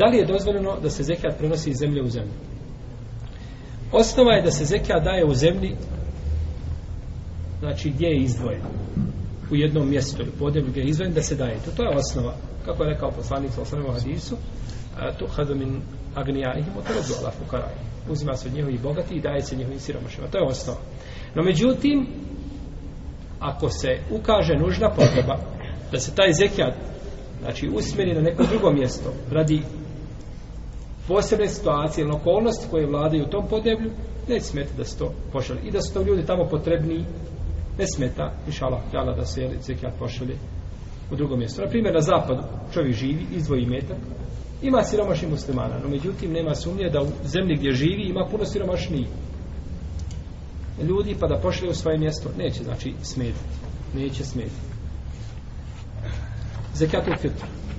Da li je dozvoljeno da se zekijat prenosi iz zemlje u zemlju? Osnova je da se zekijat daje u zemlji znači gdje je izdvojen u jednom mjestu ili podjelu gdje je izdvojen da se daje. To, to je osnova. Kako je rekao poslanik sa osnovom hadisu tu hadu min agnijanihim od rodu ala fukaraj. Uzima se od njihovi bogati i daje se njihovim siromašima. To je osnova. No međutim ako se ukaže nužna potreba da se taj zekijat znači usmjeri na neko drugo mjesto radi posebne situacije ili okolnosti koje vladaju u tom podneblju, ne smeta da se to pošalje. I da su to ljudi tamo potrebni, ne smeta, miša Allah, da se zekijat pošalje u drugom mjestu. Na primjer, na zapadu čovjek živi, izdvoji metak, ima siromašnji muslimana, no međutim nema sumnje da u zemlji gdje živi ima puno siromašnijih ljudi, pa da pošli u svoje mjesto, neće, znači, smetiti. Neće smetiti. Zekatul fitr.